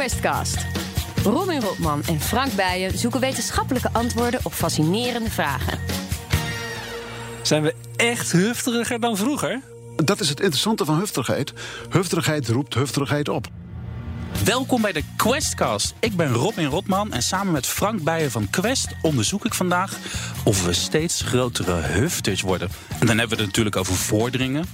Questcast. Robin Rotman en Frank Bijen zoeken wetenschappelijke antwoorden op fascinerende vragen. Zijn we echt hufteriger dan vroeger? Dat is het interessante van hufterigheid. Hufterigheid roept hufterigheid op. Welkom bij de Questcast. Ik ben Robin Rotman en samen met Frank Bijen van Quest onderzoek ik vandaag of we steeds grotere hufters worden. En dan hebben we het natuurlijk over vorderingen,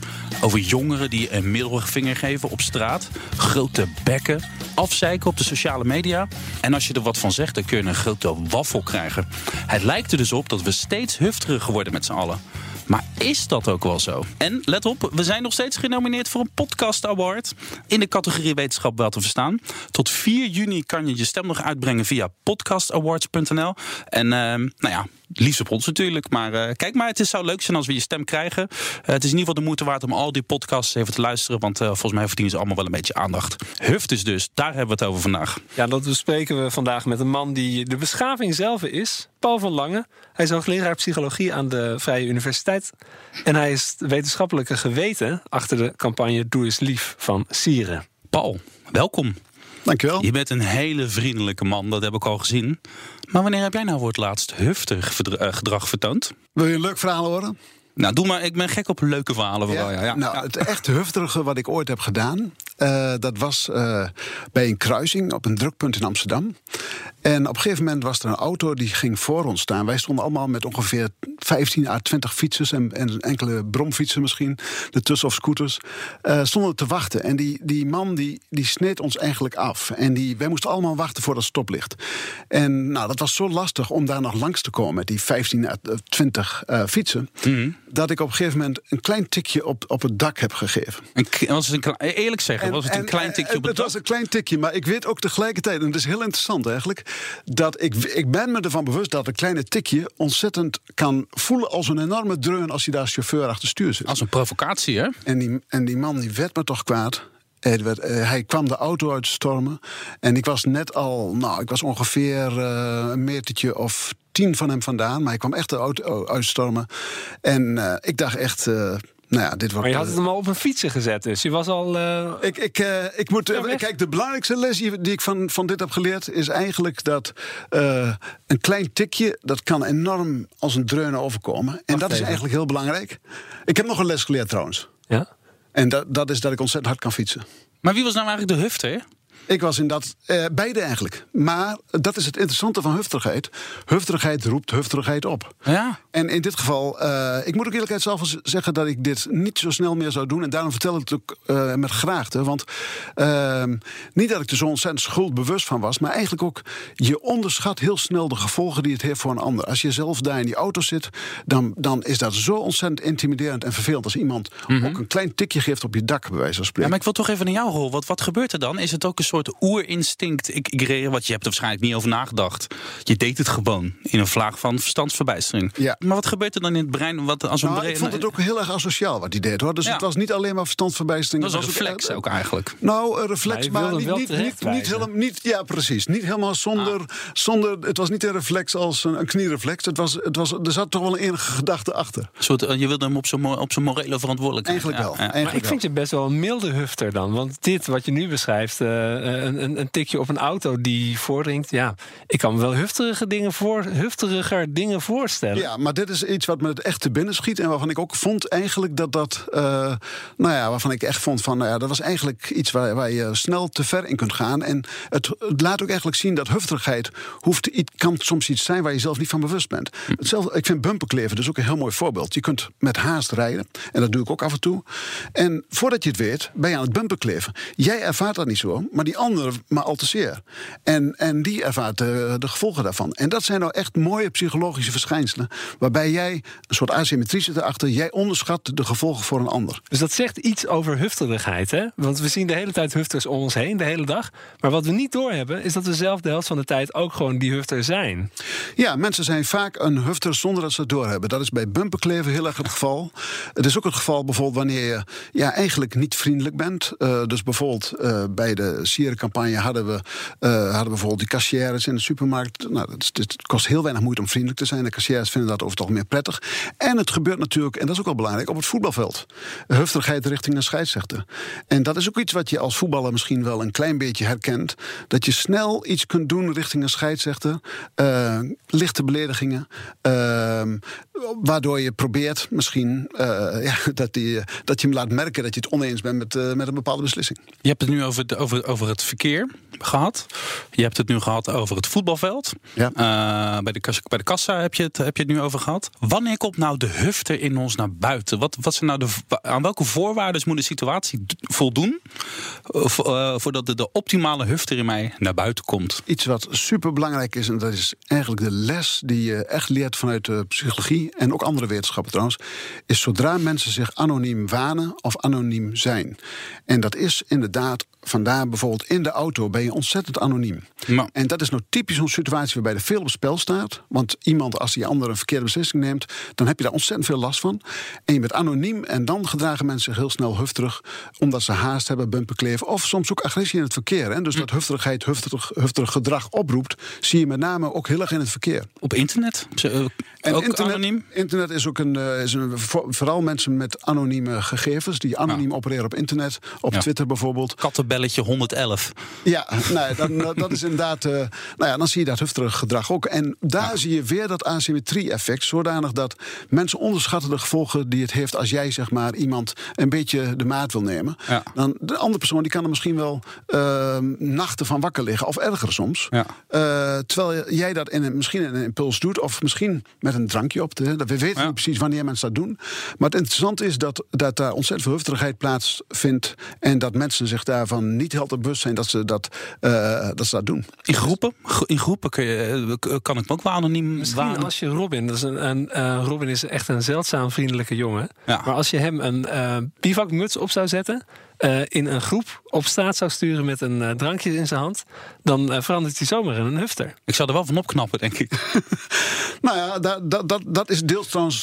over jongeren die een middelvinger geven op straat, grote bekken, afzeiken op de sociale media. En als je er wat van zegt, dan kun je een grote waffel krijgen. Het lijkt er dus op dat we steeds hufteriger worden met z'n allen. Maar is dat ook wel zo? En let op, we zijn nog steeds genomineerd voor een Podcast Award. In de categorie wetenschap wel te verstaan. Tot 4 juni kan je je stem nog uitbrengen via podcastawards.nl. En uh, nou ja, liefst op ons natuurlijk. Maar uh, kijk maar, het zou leuk zijn als we je stem krijgen. Uh, het is in ieder geval de moeite waard om al die podcasts even te luisteren. Want volgens mij verdienen ze allemaal wel een beetje aandacht. Huftes dus, daar hebben we het over vandaag. Ja, dat bespreken we vandaag met een man die de beschaving zelf is. Paul van Lange. Hij is hoogleraar psychologie aan de Vrije Universiteit. En hij is wetenschappelijke geweten achter de campagne Doe eens lief van Sieren. Paul, welkom. Dankjewel. Je bent een hele vriendelijke man, dat heb ik al gezien. Maar wanneer heb jij nou voor het laatst huftig gedrag vertoond? Wil je een leuk verhaal horen? Nou, doe maar. Ik ben gek op leuke verhalen. Ja? Ja, ja. Nou, het echt hufterige wat ik ooit heb gedaan... Uh, dat was uh, bij een kruising op een drukpunt in Amsterdam. En op een gegeven moment was er een auto die ging voor ons staan. Wij stonden allemaal met ongeveer 15 à 20 fietsers... en, en enkele bromfietsen misschien, ertussen of scooters... Uh, stonden te wachten. En die, die man die, die sneed ons eigenlijk af. En die, wij moesten allemaal wachten voor dat stoplicht. En nou, dat was zo lastig om daar nog langs te komen... met die 15 à 20 fietsen... Mm -hmm dat ik op een gegeven moment een klein tikje op, op het dak heb gegeven. Een, was het een, eerlijk zeggen, en, was het een klein tikje op het, het dak? Het was een klein tikje, maar ik weet ook tegelijkertijd, en het is heel interessant eigenlijk, dat ik, ik ben me ervan bewust dat een kleine tikje ontzettend kan voelen als een enorme dreun als je daar als chauffeur achter stuur zit. Als een provocatie, hè? En die, en die man die werd me toch kwaad. Edward, uh, hij kwam de auto uitstormen. En ik was net al, nou, ik was ongeveer uh, een metertje of tien van hem vandaan. Maar hij kwam echt de auto uitstormen. En uh, ik dacht echt. Nou ja, dit wordt, maar je had het hem al op een fietsen gezet, dus je was al. Uh... Ik, ik, uh, ik moet. Uh, kijk, de belangrijkste les die ik van, van dit heb geleerd is eigenlijk dat een klein tikje dat kan enorm als een dreunen overkomen. En Wacht dat even. is eigenlijk heel belangrijk. Ik heb nog een les geleerd trouwens. Ja. En dat, dat is dat ik ontzettend hard kan fietsen. Maar wie was nou eigenlijk de hufter? Ik was in dat, eh, beide eigenlijk. Maar dat is het interessante van hufterigheid. Hufterigheid roept hufterigheid op. Ja. En in dit geval, uh, ik moet ook eerlijkheid zelf zeggen dat ik dit niet zo snel meer zou doen. En daarom vertel ik het ook uh, met graagte. Want uh, niet dat ik er zo ontzettend schuldbewust van was, maar eigenlijk ook, je onderschat heel snel de gevolgen die het heeft voor een ander. Als je zelf daar in die auto zit, dan, dan is dat zo ontzettend intimiderend en vervelend als iemand mm -hmm. ook een klein tikje geeft op je dak, bij wijze van spreken. Ja, maar ik wil toch even naar jouw rol. Wat, wat gebeurt er dan? Is het ook een soort oerinstinct? Ik, ik reageer wat je hebt er waarschijnlijk niet over nagedacht. Je deed het gewoon in een vlaag van verstandsverbijstering. Ja. Maar wat gebeurt er dan in het brein? Wat, als een nou, brein... Ik vond het ook heel erg asociaal wat hij deed hoor. Dus Ja. het was niet alleen maar verstandsverbijstering. Dat was een het was reflex ook eigenlijk. Nou, een reflex, Maar niet, niet, niet, helemaal. Niet, ja, precies. Niet helemaal zonder, Ah. zonder. Het was niet een reflex als een, een kniereflex. Het was, het was, er zat toch wel een enige gedachte achter. Soort, eh, je wilde hem op zijn op zijn morele verantwoordelijkheid. Eigenlijk wel. Ja. Eigenlijk Maar ik vind je best wel een milde hufter dan. Want dit wat je nu beschrijft, eh, een, een, een tikje op een auto die voordringt. Ja, ik kan me wel hufterige dingen voor, hufteriger dingen voorstellen. Ja, maar dit is iets wat me het echt te binnen schiet. En waarvan ik ook vond eigenlijk dat dat. eh, nou ja, waarvan ik echt vond van. Nou ja, dat was eigenlijk iets waar, waar je snel te ver in kunt gaan. En het, het laat ook eigenlijk zien dat hufterigheid. Hoeft, kan soms iets zijn waar je zelf niet van bewust bent. Hetzelfde, ik vind bumperkleven dus ook een heel mooi voorbeeld. Je kunt met haast rijden. En dat doe ik ook af en toe. En voordat je het weet, ben je aan het bumperkleven. Jij ervaart dat niet zo, maar die ander maar al te zeer. En, en die ervaart de, de gevolgen daarvan. En dat zijn nou echt mooie psychologische verschijnselen. Waarbij jij een soort asymmetrie zit erachter. Jij onderschat de gevolgen voor een ander. Dus dat zegt iets over hufterigheid, hè? Want we zien de hele tijd hufters om ons heen, de hele dag. Maar wat we niet doorhebben, is dat we zelf de helft van de tijd ook gewoon die hufter zijn. Ja, mensen zijn vaak een hufter zonder dat ze het doorhebben. Dat is bij bumperkleven heel erg het geval. Het is ook het geval bijvoorbeeld wanneer je ja, eigenlijk niet vriendelijk bent. Eh, dus bijvoorbeeld eh, bij de sierencampagne hadden we, hadden we bijvoorbeeld die kassières in de supermarkt. Nou, het, kost heel weinig moeite om vriendelijk te zijn. De kassières vinden dat over het meer prettig. En het gebeurt natuurlijk, en dat is ook wel belangrijk, op het voetbalveld. Hufterigheid richting een scheidsrechter. En dat is ook iets wat je als voetballer misschien wel een klein beetje herkent. Dat je snel iets kunt doen richting een scheidsrechter. Uh, lichte beledigingen. Uh, waardoor je probeert misschien ja, dat, die, dat je hem laat merken dat je het oneens bent met, met een bepaalde beslissing. Je hebt het nu over, de, over, over het verkeer gehad. Je hebt het nu gehad over het voetbalveld. Ja. Uh, bij, de, bij de kassa heb je, het, heb je het nu over gehad. Wanneer komt nou de hufter in ons naar buiten? Wat, wat zijn nou de, aan welke voorwaarden moet de situatie voldoen voordat de, de optimale hufter in mij naar buiten komt? Iets wat super belangrijk is, en dat is eigenlijk de les die je echt leert vanuit de psychologie en ook andere wetenschappen trouwens, is zodra mensen zich anoniem wanen of anoniem zijn. En dat is inderdaad vandaar bijvoorbeeld in de auto ben je ontzettend anoniem. En dat is nou typisch zo'n situatie waarbij er veel op spel staat. Want iemand, als die andere een verkeerde beslissing neemt, dan heb je daar ontzettend veel last van. En je bent anoniem en dan gedragen mensen zich heel snel hufterig, omdat ze haast hebben, bumperkleven. Of soms ook agressie in het verkeer. Hè? Dus dat hufterigheid, hufterig, hufterig gedrag oproept, zie je met name ook heel erg in het verkeer. Op internet? Eh, en ook internet, anoniem? Internet is ook een, uh, is een, vooral mensen met anonieme gegevens, die anoniem opereren op internet, op Twitter bijvoorbeeld. Kattenbelletje 111. Ja, nou, dan, dat is inderdaad. Uh, nou ja, dan zie je dat hufterig gedrag ook. En daar zie je weer dat asymmetrie-effect, zodanig dat mensen onderschatten de gevolgen die het heeft als jij zeg maar iemand een beetje de maat wil nemen. Dan de andere persoon die kan er misschien wel uh, nachten van wakker liggen, of erger soms. Uh, terwijl jij dat in een, misschien in een impuls doet, of misschien met een drankje op. De, we weten niet precies wanneer mensen dat doen. Maar het interessante is dat, dat daar ontzettend veel hufterigheid plaatsvindt. En dat mensen zich daarvan niet helder bewust zijn dat ze dat, uh, dat, ze dat doen. In groepen? In groepen kun je, eh, kan ik me ook wel anoniem Misschien als je Robin, dat is een, een uh, Robin is echt een zeldzaam vriendelijke jongen. Ja. Maar als je hem een uh, bivakmuts op zou zetten uh, in een groep op straat zou sturen met een uh, drankje in zijn hand, dan uh, verandert hij zomaar in een hufter. Ik zou er wel van opknappen, denk ik. nou ja, dat, dat, dat, dat is deels trouwens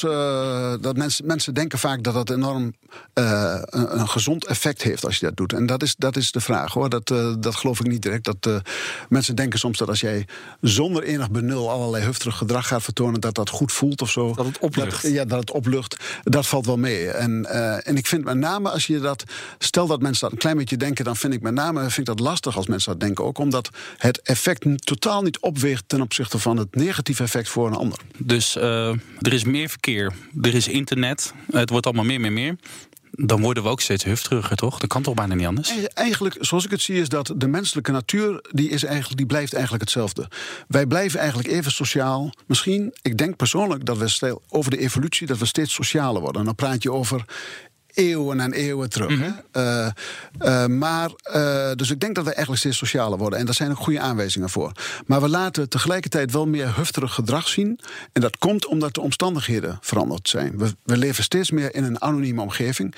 dat mensen, mensen denken vaak dat dat enorm een, een, gezond effect heeft als je dat doet. En dat is, dat is de vraag hoor. Dat, dat geloof ik niet direct. Dat, mensen denken soms dat als jij zonder enig benul allerlei hufterig gedrag gaat vertonen, dat dat goed voelt of zo. Dat het oplucht. Dat, ja, dat het oplucht. Dat valt wel mee. En, en ik vind met name als je dat stelt dat mensen dat een klein beetje denken, dan vind ik met name vind ik dat lastig als mensen dat denken. Ook omdat het effect totaal niet opweegt ten opzichte van het negatieve effect voor een ander. Dus uh, er is meer verkeer, er is internet, het wordt allemaal meer, meer, meer dan worden we ook steeds hufteriger, toch? Dat kan toch bijna niet anders? Eigenlijk, zoals ik het zie, is dat de menselijke natuur... die, is eigenlijk, die blijft eigenlijk hetzelfde. Wij blijven eigenlijk even sociaal. Misschien, ik denk persoonlijk dat we over de evolutie... dat we steeds socialer worden. En dan praat je over eeuwen en eeuwen terug. Mm -hmm. maar, uh, dus ik denk dat we eigenlijk steeds socialer worden. En daar zijn ook goede aanwijzingen voor. Maar we laten tegelijkertijd wel meer hufterig gedrag zien. En dat komt omdat de omstandigheden veranderd zijn. We, we leven steeds meer in een anonieme omgeving.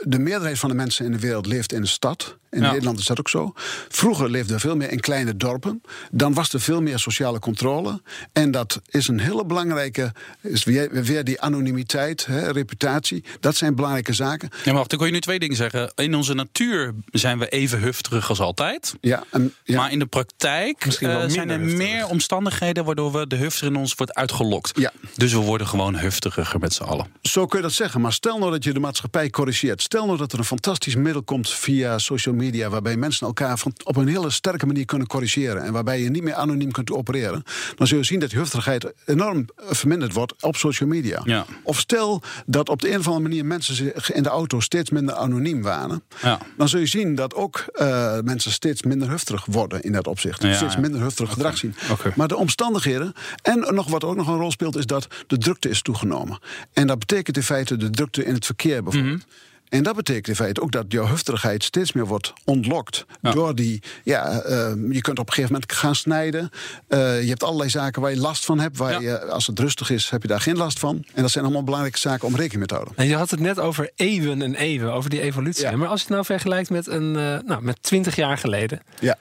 De meerderheid van de mensen in de wereld leeft in een stad. In Nederland is dat ook zo. Vroeger leefden we veel meer in kleine dorpen. Dan was er veel meer sociale controle. En dat is een hele belangrijke. Is weer, weer die anonimiteit, hè, reputatie. Dat zijn belangrijke zaken. Ja, maar wacht, dan kon je nu twee dingen zeggen. In onze natuur zijn we even hufterig als altijd. Ja, en, ja. Maar in de praktijk uh, zijn er meer omstandigheden waardoor we de hufter in ons wordt uitgelokt. Ja. Dus we worden gewoon hufteriger met z'n allen. Zo kun je dat zeggen. Maar stel nou dat je de maatschappij corrigeert. Stel nou dat er een fantastisch middel komt via social media waarbij mensen elkaar op een hele sterke manier kunnen corrigeren. En waarbij je niet meer anoniem kunt opereren. Dan zul je zien dat die hufterigheid enorm verminderd wordt op social media. Ja. Of stel dat op de een of andere manier mensen in de auto steeds minder anoniem wanen. Ja. Dan zul je zien dat ook uh, mensen steeds minder hufterig worden in dat opzicht. Ja, steeds minder hufterig okay. gedrag zien. Okay. Maar de omstandigheden. En nog wat ook nog een rol speelt, is dat de drukte is toegenomen. En dat betekent in feite de drukte in het verkeer bijvoorbeeld. Mm -hmm. En dat betekent in feite ook dat jouw hufterigheid steeds meer wordt ontlokt. Door die, ja, uh, je kunt op een gegeven moment gaan snijden. Uh, je hebt allerlei zaken waar je last van hebt. Waar je, als het rustig is, heb je daar geen last van. En dat zijn allemaal belangrijke zaken om rekening mee te houden. En je had het net over eeuwen en eeuwen, over die evolutie. Maar als je het nou vergelijkt met, een, uh, nou, met 20 jaar geleden. Ja.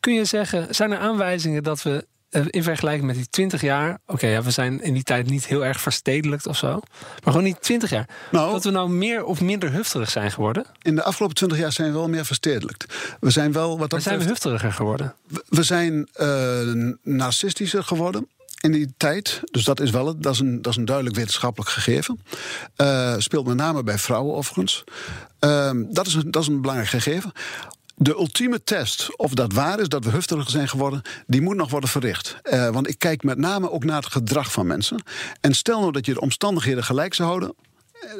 kun je zeggen, zijn er aanwijzingen dat we eh, in vergelijking met die 20 jaar. Oké, ja, we zijn in die tijd niet heel erg verstedelijkt of zo. Maar gewoon die 20 jaar. Nou- dat we nou meer of minder hufterig zijn geworden. In de afgelopen 20 jaar zijn we wel meer verstedelijkt. We zijn wel wat We dat zijn we hufteriger geworden. we- we zijn eh, narcistischer geworden. In die tijd, dus dat is wel het, dat is een, dat is een duidelijk wetenschappelijk gegeven. Eh, speelt met name bij vrouwen overigens. Ehm, dat, is een, dat is een belangrijk gegeven. De ultieme test of dat waar is dat we hufteriger zijn geworden, die moet nog worden verricht. Eh, want ik kijk met name ook naar het gedrag van mensen. En stel nou dat je de omstandigheden gelijk zou houden.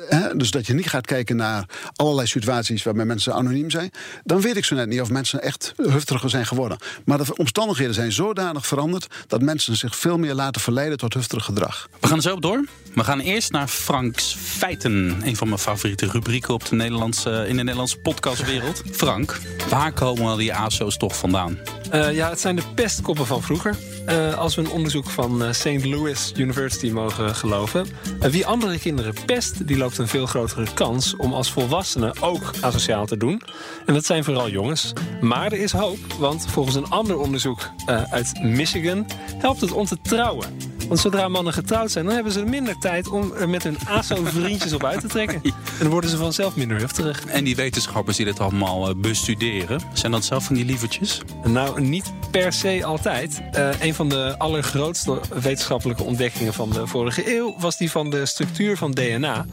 Eh, dus dat je niet gaat kijken naar allerlei situaties waarbij mensen anoniem zijn. Dan weet ik zo net niet of mensen echt hufteriger zijn geworden. Maar de omstandigheden zijn zodanig veranderd dat mensen zich veel meer laten verleiden tot hufterig gedrag. We gaan zo op door. We gaan eerst naar Franks Feiten. Een van mijn favoriete rubrieken op de Nederlandse, in de Nederlandse podcastwereld. Frank, waar komen al die ASO's toch vandaan? Eh, ja, het zijn de pestkoppen van vroeger. Eh, als we een onderzoek van eh, St. Louis University mogen geloven. Eh, wie andere kinderen pest, die loopt een veel grotere kans om als volwassene ook asociaal te doen. En dat zijn vooral jongens. Maar er is hoop, want volgens een ander onderzoek uit Michigan helpt het om te trouwen. Want zodra mannen getrouwd zijn, dan hebben ze minder tijd om er met hun ASO-vriendjes op uit te trekken. En dan worden ze vanzelf minder hufterig. En die wetenschappers die dit allemaal eh, bestuderen, zijn dat zelf van die lievertjes? Nou, niet per se altijd. Eh, een van de allergrootste wetenschappelijke ontdekkingen van de vorige eeuw was die van de structuur van DNA.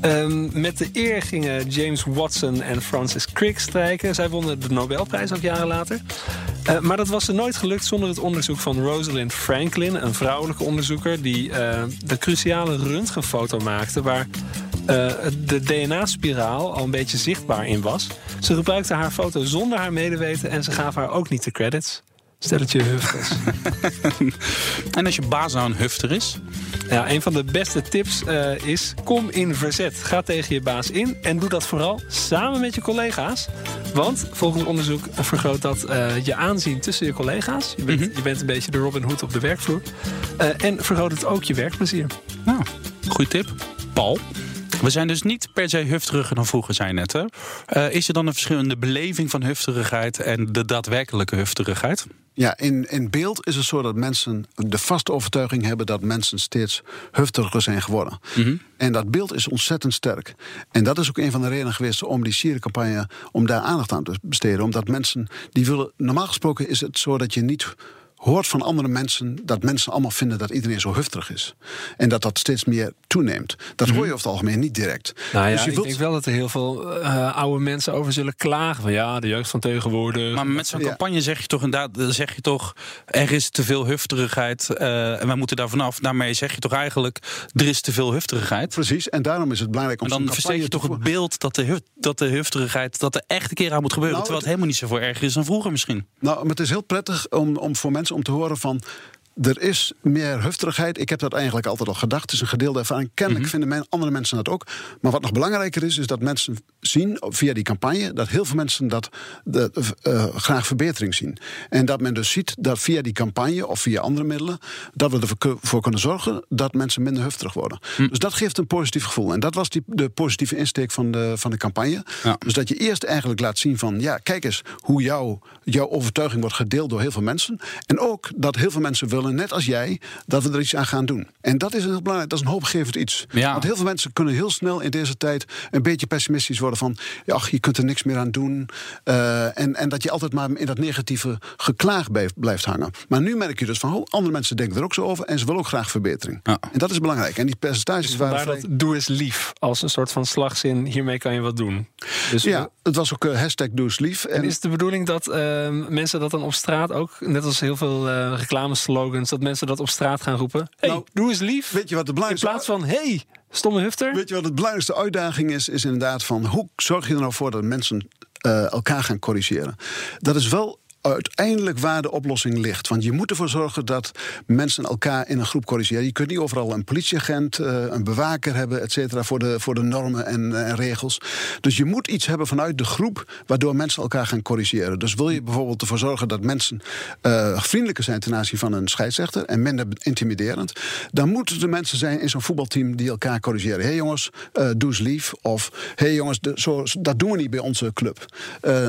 Ehm, met de eer gingen James Watson en Francis Crick strijken. Zij wonnen de Nobelprijs ook jaren later. Eh, maar dat was ze nooit gelukt zonder het onderzoek van Rosalind Franklin, een vrouwelijke onderzoeker die eh, de cruciale röntgenfoto maakte waar eh, de DNA-spiraal al een beetje zichtbaar in was. Ze gebruikte haar foto zonder haar medeweten en ze gaf haar ook niet de credits. Stelletje hufters. En als je baas nou een hufter is, ja, een van de beste tips eh, is: kom in verzet. Ga tegen je baas in en doe dat vooral samen met je collega's. Want volgens onderzoek vergroot dat eh, je aanzien tussen je collega's. Je bent, je bent een beetje de Robin Hood op de werkvloer. Eh, en vergroot het ook je werkplezier. nou, goede tip. Paul. We zijn dus niet per se hufteriger dan vroeger zijn net. Hè? Eh, is er dan een verschil in de beleving van hufterigheid en de daadwerkelijke hufterigheid? Ja, in, in beeld is het zo dat mensen de vaste overtuiging hebben dat mensen steeds hufteriger zijn geworden. En dat beeld is ontzettend sterk. En dat is ook een van de redenen geweest om die sierencampagne, om daar aandacht aan te besteden. Omdat mensen die willen. Normaal gesproken is het zo dat je niet hoort van andere mensen dat mensen allemaal vinden dat iedereen zo hufterig is. En dat dat steeds meer toeneemt. Dat hoor je over het algemeen niet direct. Nou ja, dus je ik wilt- denk wel dat er heel veel eh, oude mensen over zullen klagen. Van ja, de jeugd van tegenwoordig. Maar met zo'n Ja. campagne zeg je toch inderdaad, dan zeg je toch, er is te veel hufterigheid eh, en wij moeten daar vanaf. Daarmee zeg je toch eigenlijk, er is te veel hufterigheid. Precies, en daarom is het belangrijk om En dan versteek je campagne toch het beeld dat de, huf- dat de hufterigheid, dat er echt een keer aan moet gebeuren. Nou, terwijl het helemaal niet zo voor erg is dan vroeger misschien. Nou, maar het is heel prettig om, om voor mensen om te horen van... Er is meer hufterigheid. Ik heb dat eigenlijk altijd al gedacht. Het is een gedeelde ervaring. Kennelijk Mhm. vinden men, andere mensen dat ook. Maar wat nog belangrijker is, is dat mensen zien via die campagne... dat heel veel mensen dat de, eh, graag verbetering zien. En dat men dus ziet dat via die campagne of via andere middelen... dat we ervoor kunnen zorgen dat mensen minder hufterig worden. Hm. Dus dat geeft een positief gevoel. En dat was die, de positieve insteek van de, van de campagne. Ja. Dus dat je eerst eigenlijk laat zien van... ja, kijk eens hoe jouw, jouw overtuiging wordt gedeeld door heel veel mensen. En ook dat heel veel mensen willen, net als jij... dat we er iets aan gaan doen. En dat is heel belangrijk, dat is een hoopgevend iets. Ja. Want heel veel mensen kunnen heel snel in deze tijd... een beetje pessimistisch worden van... ja, ach, je kunt er niks meer aan doen. Eh, en, en dat je altijd maar in dat negatieve geklaag blijft, blijft hangen. Maar nu merk je dus van... oh, andere mensen denken er ook zo over... en ze willen ook graag verbetering. Ja. En dat is belangrijk. En die percentages waren vrij... dat doe eens lief. Als een soort van slagzin, hiermee kan je wat doen. Dus Ja, het was ook eh, hashtag doe eens lief. En is het de bedoeling dat eh, mensen dat dan op straat ook, net als heel veel eh dat mensen dat op straat gaan roepen? hey, Nou, doe eens lief. Weet je wat de In belangrijkste plaats van, hey, stomme hufter. Weet je wat de belangrijkste uitdaging is? Is inderdaad van hoe zorg je er nou voor dat mensen eh, elkaar gaan corrigeren? Dat is wel uiteindelijk waar de oplossing ligt. Want je moet ervoor zorgen dat mensen elkaar in een groep corrigeren. Je kunt niet overal een politieagent, eh, een bewaker hebben, et cetera, voor de, voor de normen en, eh, regels. Dus je moet iets hebben vanuit de groep waardoor mensen elkaar gaan corrigeren. Dus wil je bijvoorbeeld ervoor zorgen dat mensen eh, vriendelijker zijn ten aanzien van een scheidsrechter en minder intimiderend, dan moeten er mensen zijn in zo'n voetbalteam die elkaar corrigeren. Hé hey jongens, eh, doe eens lief. Of hé hey jongens, dat doen we niet bij onze club.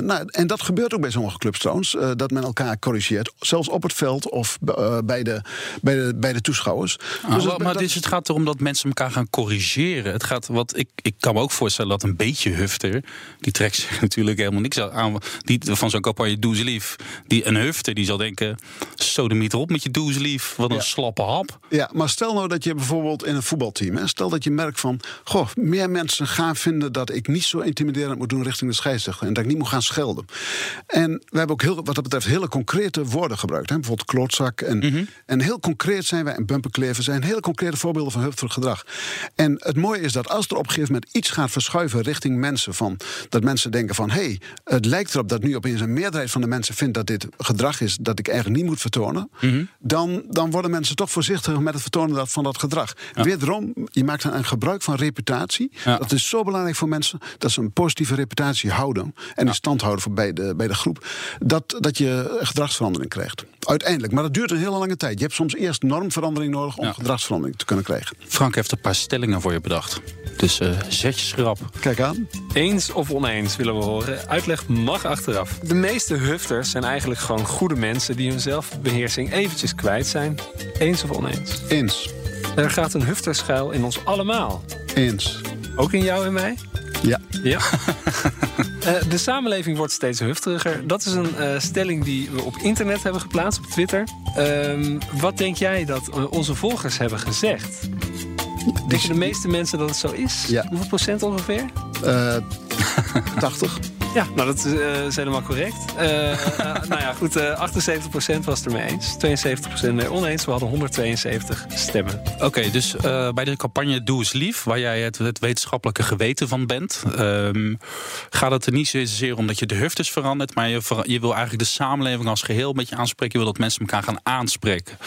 Nou, en dat gebeurt ook bij sommige clubs trouwens. Eh, dat men elkaar corrigeert. Zelfs op het veld of eh, bij, de, bij, de, bij de toeschouwers. Ah, Dus maar dat- maar dat- dus het gaat erom dat mensen elkaar gaan corrigeren. Het gaat, wat ik, ik kan me ook voorstellen dat een beetje hufter, die trekt zich natuurlijk helemaal niks aan. Die, van zo'n campagne Doe ze lief. Die, een hufter die zal denken: sodemiet erop met je doe ze lief. Wat een Ja. slappe hap. Ja, maar stel nou dat je bijvoorbeeld in een voetbalteam, hè, stel dat je merkt van, goh, meer mensen gaan vinden dat ik niet zo intimiderend moet doen richting de scheidsrechter en dat ik niet moet gaan schelden. En we hebben ook heel, wat dat betreft hele concrete woorden gebruikt, hè, bijvoorbeeld klootzak en, en heel concreet zijn wij en bumperkleven zijn hele concrete voorbeelden van heftig gedrag. En het mooie is dat als er op een gegeven moment iets gaat verschuiven richting mensen van dat mensen denken van, hé, hey, het lijkt erop dat nu opeens een meerderheid van de mensen vindt dat dit gedrag is dat ik eigenlijk niet moet vertonen, dan, dan worden mensen toch voorzichtiger met het vertonen van dat gedrag. Wederom, je maakt dan een gebruik van reputatie. Ja. Dat is zo belangrijk voor mensen dat ze een positieve reputatie houden en in stand houden voor bij, de, bij de groep. Dat, dat je gedragsverandering krijgt. Uiteindelijk, maar dat duurt een hele lange tijd. Je hebt soms eerst normverandering nodig om Ja. gedragsverandering te kunnen krijgen. Frank heeft een paar stellingen voor je bedacht. Dus eh, zet je schrap. Kijk aan. Eens of oneens willen we horen. Uitleg mag achteraf. De meeste hufters zijn eigenlijk gewoon goede mensen die hun zelfbeheersing eventjes kwijt zijn. Eens of oneens? Eens. Er gaat een hufter schuil in ons allemaal. Eens. Ook in jou en mij? Ja. Ja. Eh, de samenleving wordt steeds hufteriger. Dat is een eh, stelling die we op internet hebben geplaatst, op Twitter. Ehm, wat denk jij dat eh, onze volgers hebben gezegd? Denk je de meeste mensen dat het zo is? Ja. Hoeveel procent ongeveer? Eh 80. Ja, nou dat is, eh, is helemaal correct. Eh, eh, nou ja, goed, eh 78% was het ermee eens. 72% mee oneens. We hadden 172 stemmen. Oké, dus eh, bij de campagne Doe eens lief, waar jij het, het wetenschappelijke geweten van bent, ehm, gaat het er niet zozeer om dat je de hufters verandert, maar je, je wil eigenlijk de samenleving als geheel een beetje aanspreken. Je wil dat mensen elkaar gaan aanspreken.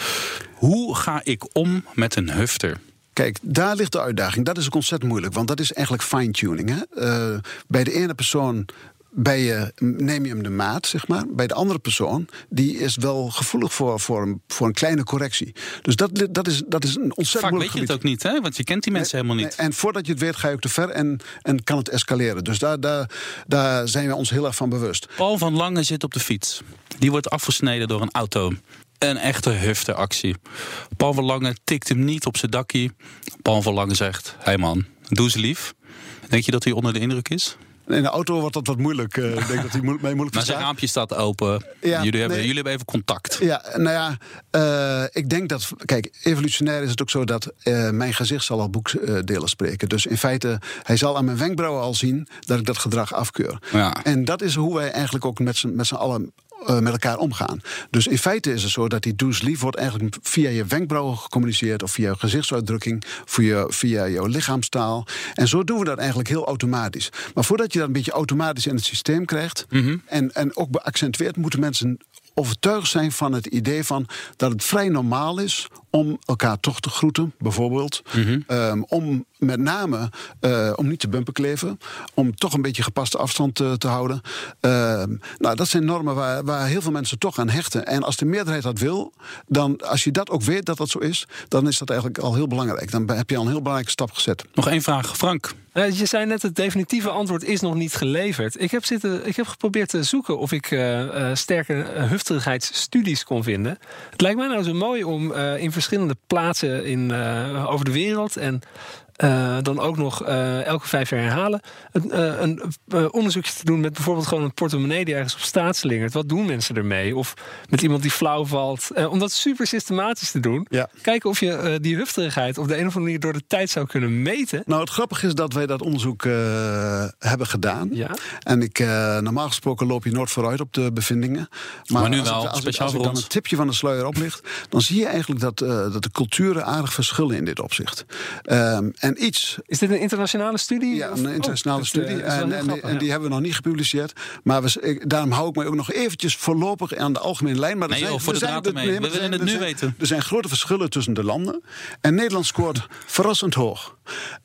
Hoe ga ik om met een hufter? Kijk, daar ligt de uitdaging. Dat is ook ontzettend moeilijk, want dat is eigenlijk fine-tuning. Hè? Eh, bij de ene persoon bij je, neem je hem de maat, zeg maar. Bij de andere persoon, die is wel gevoelig voor, voor, een, voor een kleine correctie. Dus dat, dat, is, dat is een ontzettend Vaak weet je het ook niet, hè? want je kent die mensen helemaal niet. Nee, En voordat je het weet, ga je ook te ver en, en kan het escaleren. Dus daar, daar, daar zijn we ons heel erg van bewust. Paul van Lange zit op de fiets. Die wordt afgesneden door een auto. Een echte hufteractie. Paul van Lange tikt hem niet op zijn dakkie. Paul van Lange zegt: Hé hey man, doe ze lief. Denk je dat hij onder de indruk is? In de auto wordt dat wat moeilijk. eh, ik denk dat hij moe- mij moeilijk Maar zijn raampje staat open. Ja, jullie, hebben, nee. jullie hebben even contact. Ja, nou ja, eh, ik denk dat. Kijk, evolutionair is het ook zo dat eh, mijn gezicht zal al boekdelen spreken. Dus in feite, hij zal aan mijn wenkbrauwen al zien dat ik dat gedrag afkeur. Ja. En dat is hoe wij eigenlijk ook met z'n allen. Eh, met elkaar omgaan. Dus in feite is het zo dat die do's lief wordt eigenlijk via je wenkbrauwen gecommuniceerd of via je gezichtsuitdrukking, via, via jouw lichaamstaal. En zo doen we dat eigenlijk heel automatisch. Maar voordat je dat een beetje automatisch in het systeem krijgt en, en ook beaccentueerd, moeten mensen overtuigd zijn van het idee van dat het vrij normaal is om elkaar toch te groeten, bijvoorbeeld. Ehm, om met name eh, om niet te bumperkleven, om toch een beetje gepaste afstand te, te houden. Ehm, nou, dat zijn normen waar, waar heel veel mensen toch aan hechten. En als de meerderheid dat wil, dan als je dat ook weet dat dat zo is, dan is dat eigenlijk al heel belangrijk. Dan heb je al een heel belangrijke stap gezet. Nog één vraag, Frank. Eh, je zei net, het definitieve antwoord is nog niet geleverd. Ik heb, zitten, ik heb geprobeerd te zoeken of ik eh, eh, sterke hufterigheidsstudies kon vinden. Het lijkt mij nou zo mooi om eh, in verschillende plaatsen in, eh, over de wereld... en eh, dan ook nog eh, elke vijf jaar herhalen. Een, eh, een onderzoekje te doen met bijvoorbeeld gewoon een portemonnee die ergens op staat slingert. Wat doen mensen ermee? Of met iemand die flauw valt. Eh, om dat super systematisch te doen. Ja. Kijken of je eh, die hufterigheid op de een of andere manier door de tijd zou kunnen meten. Nou, het grappige is dat wij dat onderzoek eh, hebben gedaan. Ja. En ik, eh, normaal gesproken loop je nooit vooruit op de bevindingen. Maar nu als wel, ik, als ik- speciaal als ik voor dan een tipje van de sluier oplicht, dan zie je eigenlijk dat, eh, dat de culturen aardig verschillen in dit opzicht. Ehm, en iets. Is dit een internationale studie? Ja, Of- een internationale oh, eh, studie. en en, grappig, en die hebben we nog niet gepubliceerd. Maar we, ik- daarom hou ik mij ook nog eventjes voorlopig aan de algemene lijn. Maar er Nee, zijn, joh, voor er de zijn- nee, We er willen zijn- het nu zijn- weten. Er zijn grote verschillen tussen de landen. En Nederland scoort verrassend hoog.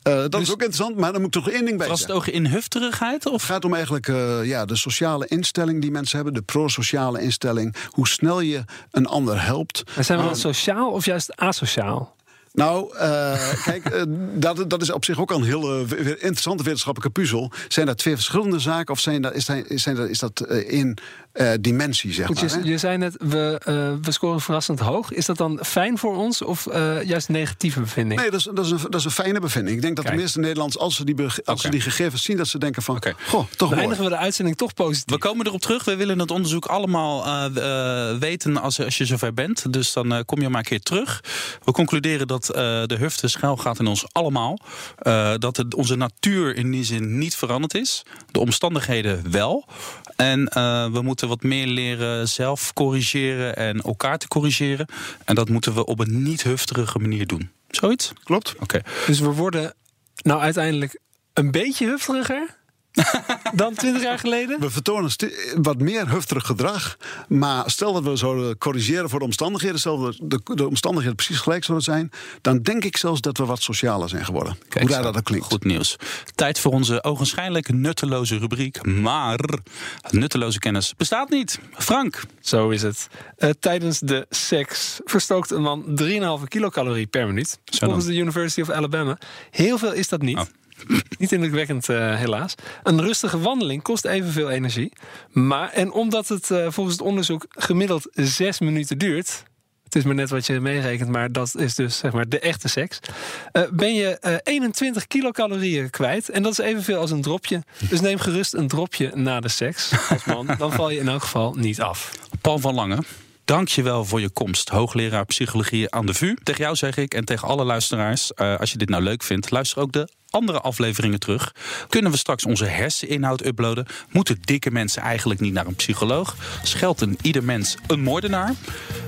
Eh, dat Dus is ook interessant, maar dan moet ik toch één ding bij Was het zeggen. oog in hufterigheid? Of? Het gaat om eigenlijk eh, ja, de sociale instelling die mensen hebben, de pro-sociale instelling. Hoe snel je een ander helpt. Maar zijn we dan sociaal of juist asociaal? Nou, eh, kijk, eh, dat, dat is op zich ook al een heel eh, interessante wetenschappelijke puzzel. Zijn dat twee verschillende zaken of zijn dat, is, dat- is dat eh, eh, dimensie, zeg Goed, maar. je, zei net, we, eh, we scoren verrassend hoog. Is dat dan fijn voor ons of eh, juist een negatieve bevinding? Nee, dat is, dat, is een, dat is een fijne bevinding. Ik denk dat Kijk. de meeste Nederlanders, als ze die, als ze die gegevens zien, dat ze denken van, Oké. goh, toch Dan eindigen we de uitzending toch positief. We komen erop terug. We willen het onderzoek allemaal weten als, als je zover bent. Dus dan eh, kom je maar een keer terug. We concluderen dat eh, de hufte schuil gaat in ons allemaal. Eh, dat het, onze natuur in die zin niet veranderd is. De omstandigheden wel. En eh, we moeten wat meer leren zelf corrigeren en elkaar te corrigeren. En dat moeten we op een niet hufterige manier doen. Zoiets? Klopt. Oké. Dus we worden nou uiteindelijk een beetje hufteriger dan 20 jaar geleden. We vertonen wat meer hufterig gedrag. Maar stel dat we zouden corrigeren voor de omstandigheden, stel dat de, de omstandigheden precies gelijk zouden zijn, dan denk ik zelfs dat we wat socialer zijn geworden. Kijk Hoe raar zo. dat ook klinkt. Goed nieuws. Tijd voor onze ogenschijnlijk nutteloze rubriek. Maar nutteloze kennis bestaat niet. Frank. Zo is het. Eh, tijdens de seks verstookt een man 3,5 kilocalorie per minuut. Volgens de University of Alabama. Heel veel is dat niet. Oh. Niet indrukwekkend, eh, helaas. Een rustige wandeling kost evenveel energie. Maar, en omdat het eh, volgens het onderzoek gemiddeld 6 minuten duurt. Het is maar net wat je meerekent, maar dat is dus zeg maar de echte seks. eh, ben je eh, 21 kilocalorieën kwijt. En dat is evenveel als een dropje. Dus neem gerust een dropje na de seks als man. Dan val je in elk geval niet af. Paul van Lange. Dank je wel voor je komst, hoogleraar psychologie aan de VU. Tegen jou zeg ik en tegen alle luisteraars, als je dit nou leuk vindt, luister ook de andere afleveringen terug. Kunnen we straks onze herseninhoud uploaden? Moeten dikke mensen eigenlijk niet naar een psycholoog? Scheldt een ieder mens een moordenaar?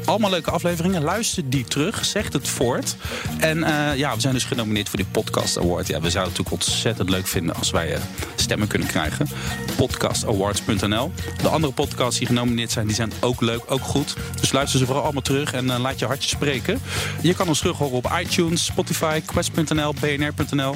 Allemaal leuke afleveringen. Luister die terug. Zeg het voort. En eh, ja, we zijn dus genomineerd voor die Podcast Award. Ja, we zouden het natuurlijk ontzettend leuk vinden als wij eh, stemmen kunnen krijgen. Podcastawards.nl. De andere podcasts die genomineerd zijn, die zijn ook leuk, ook goed. Dus luister ze vooral allemaal terug en eh, laat je hartje spreken. Je kan ons terug horen op iTunes, Spotify, Quest.nl, bnr.nl.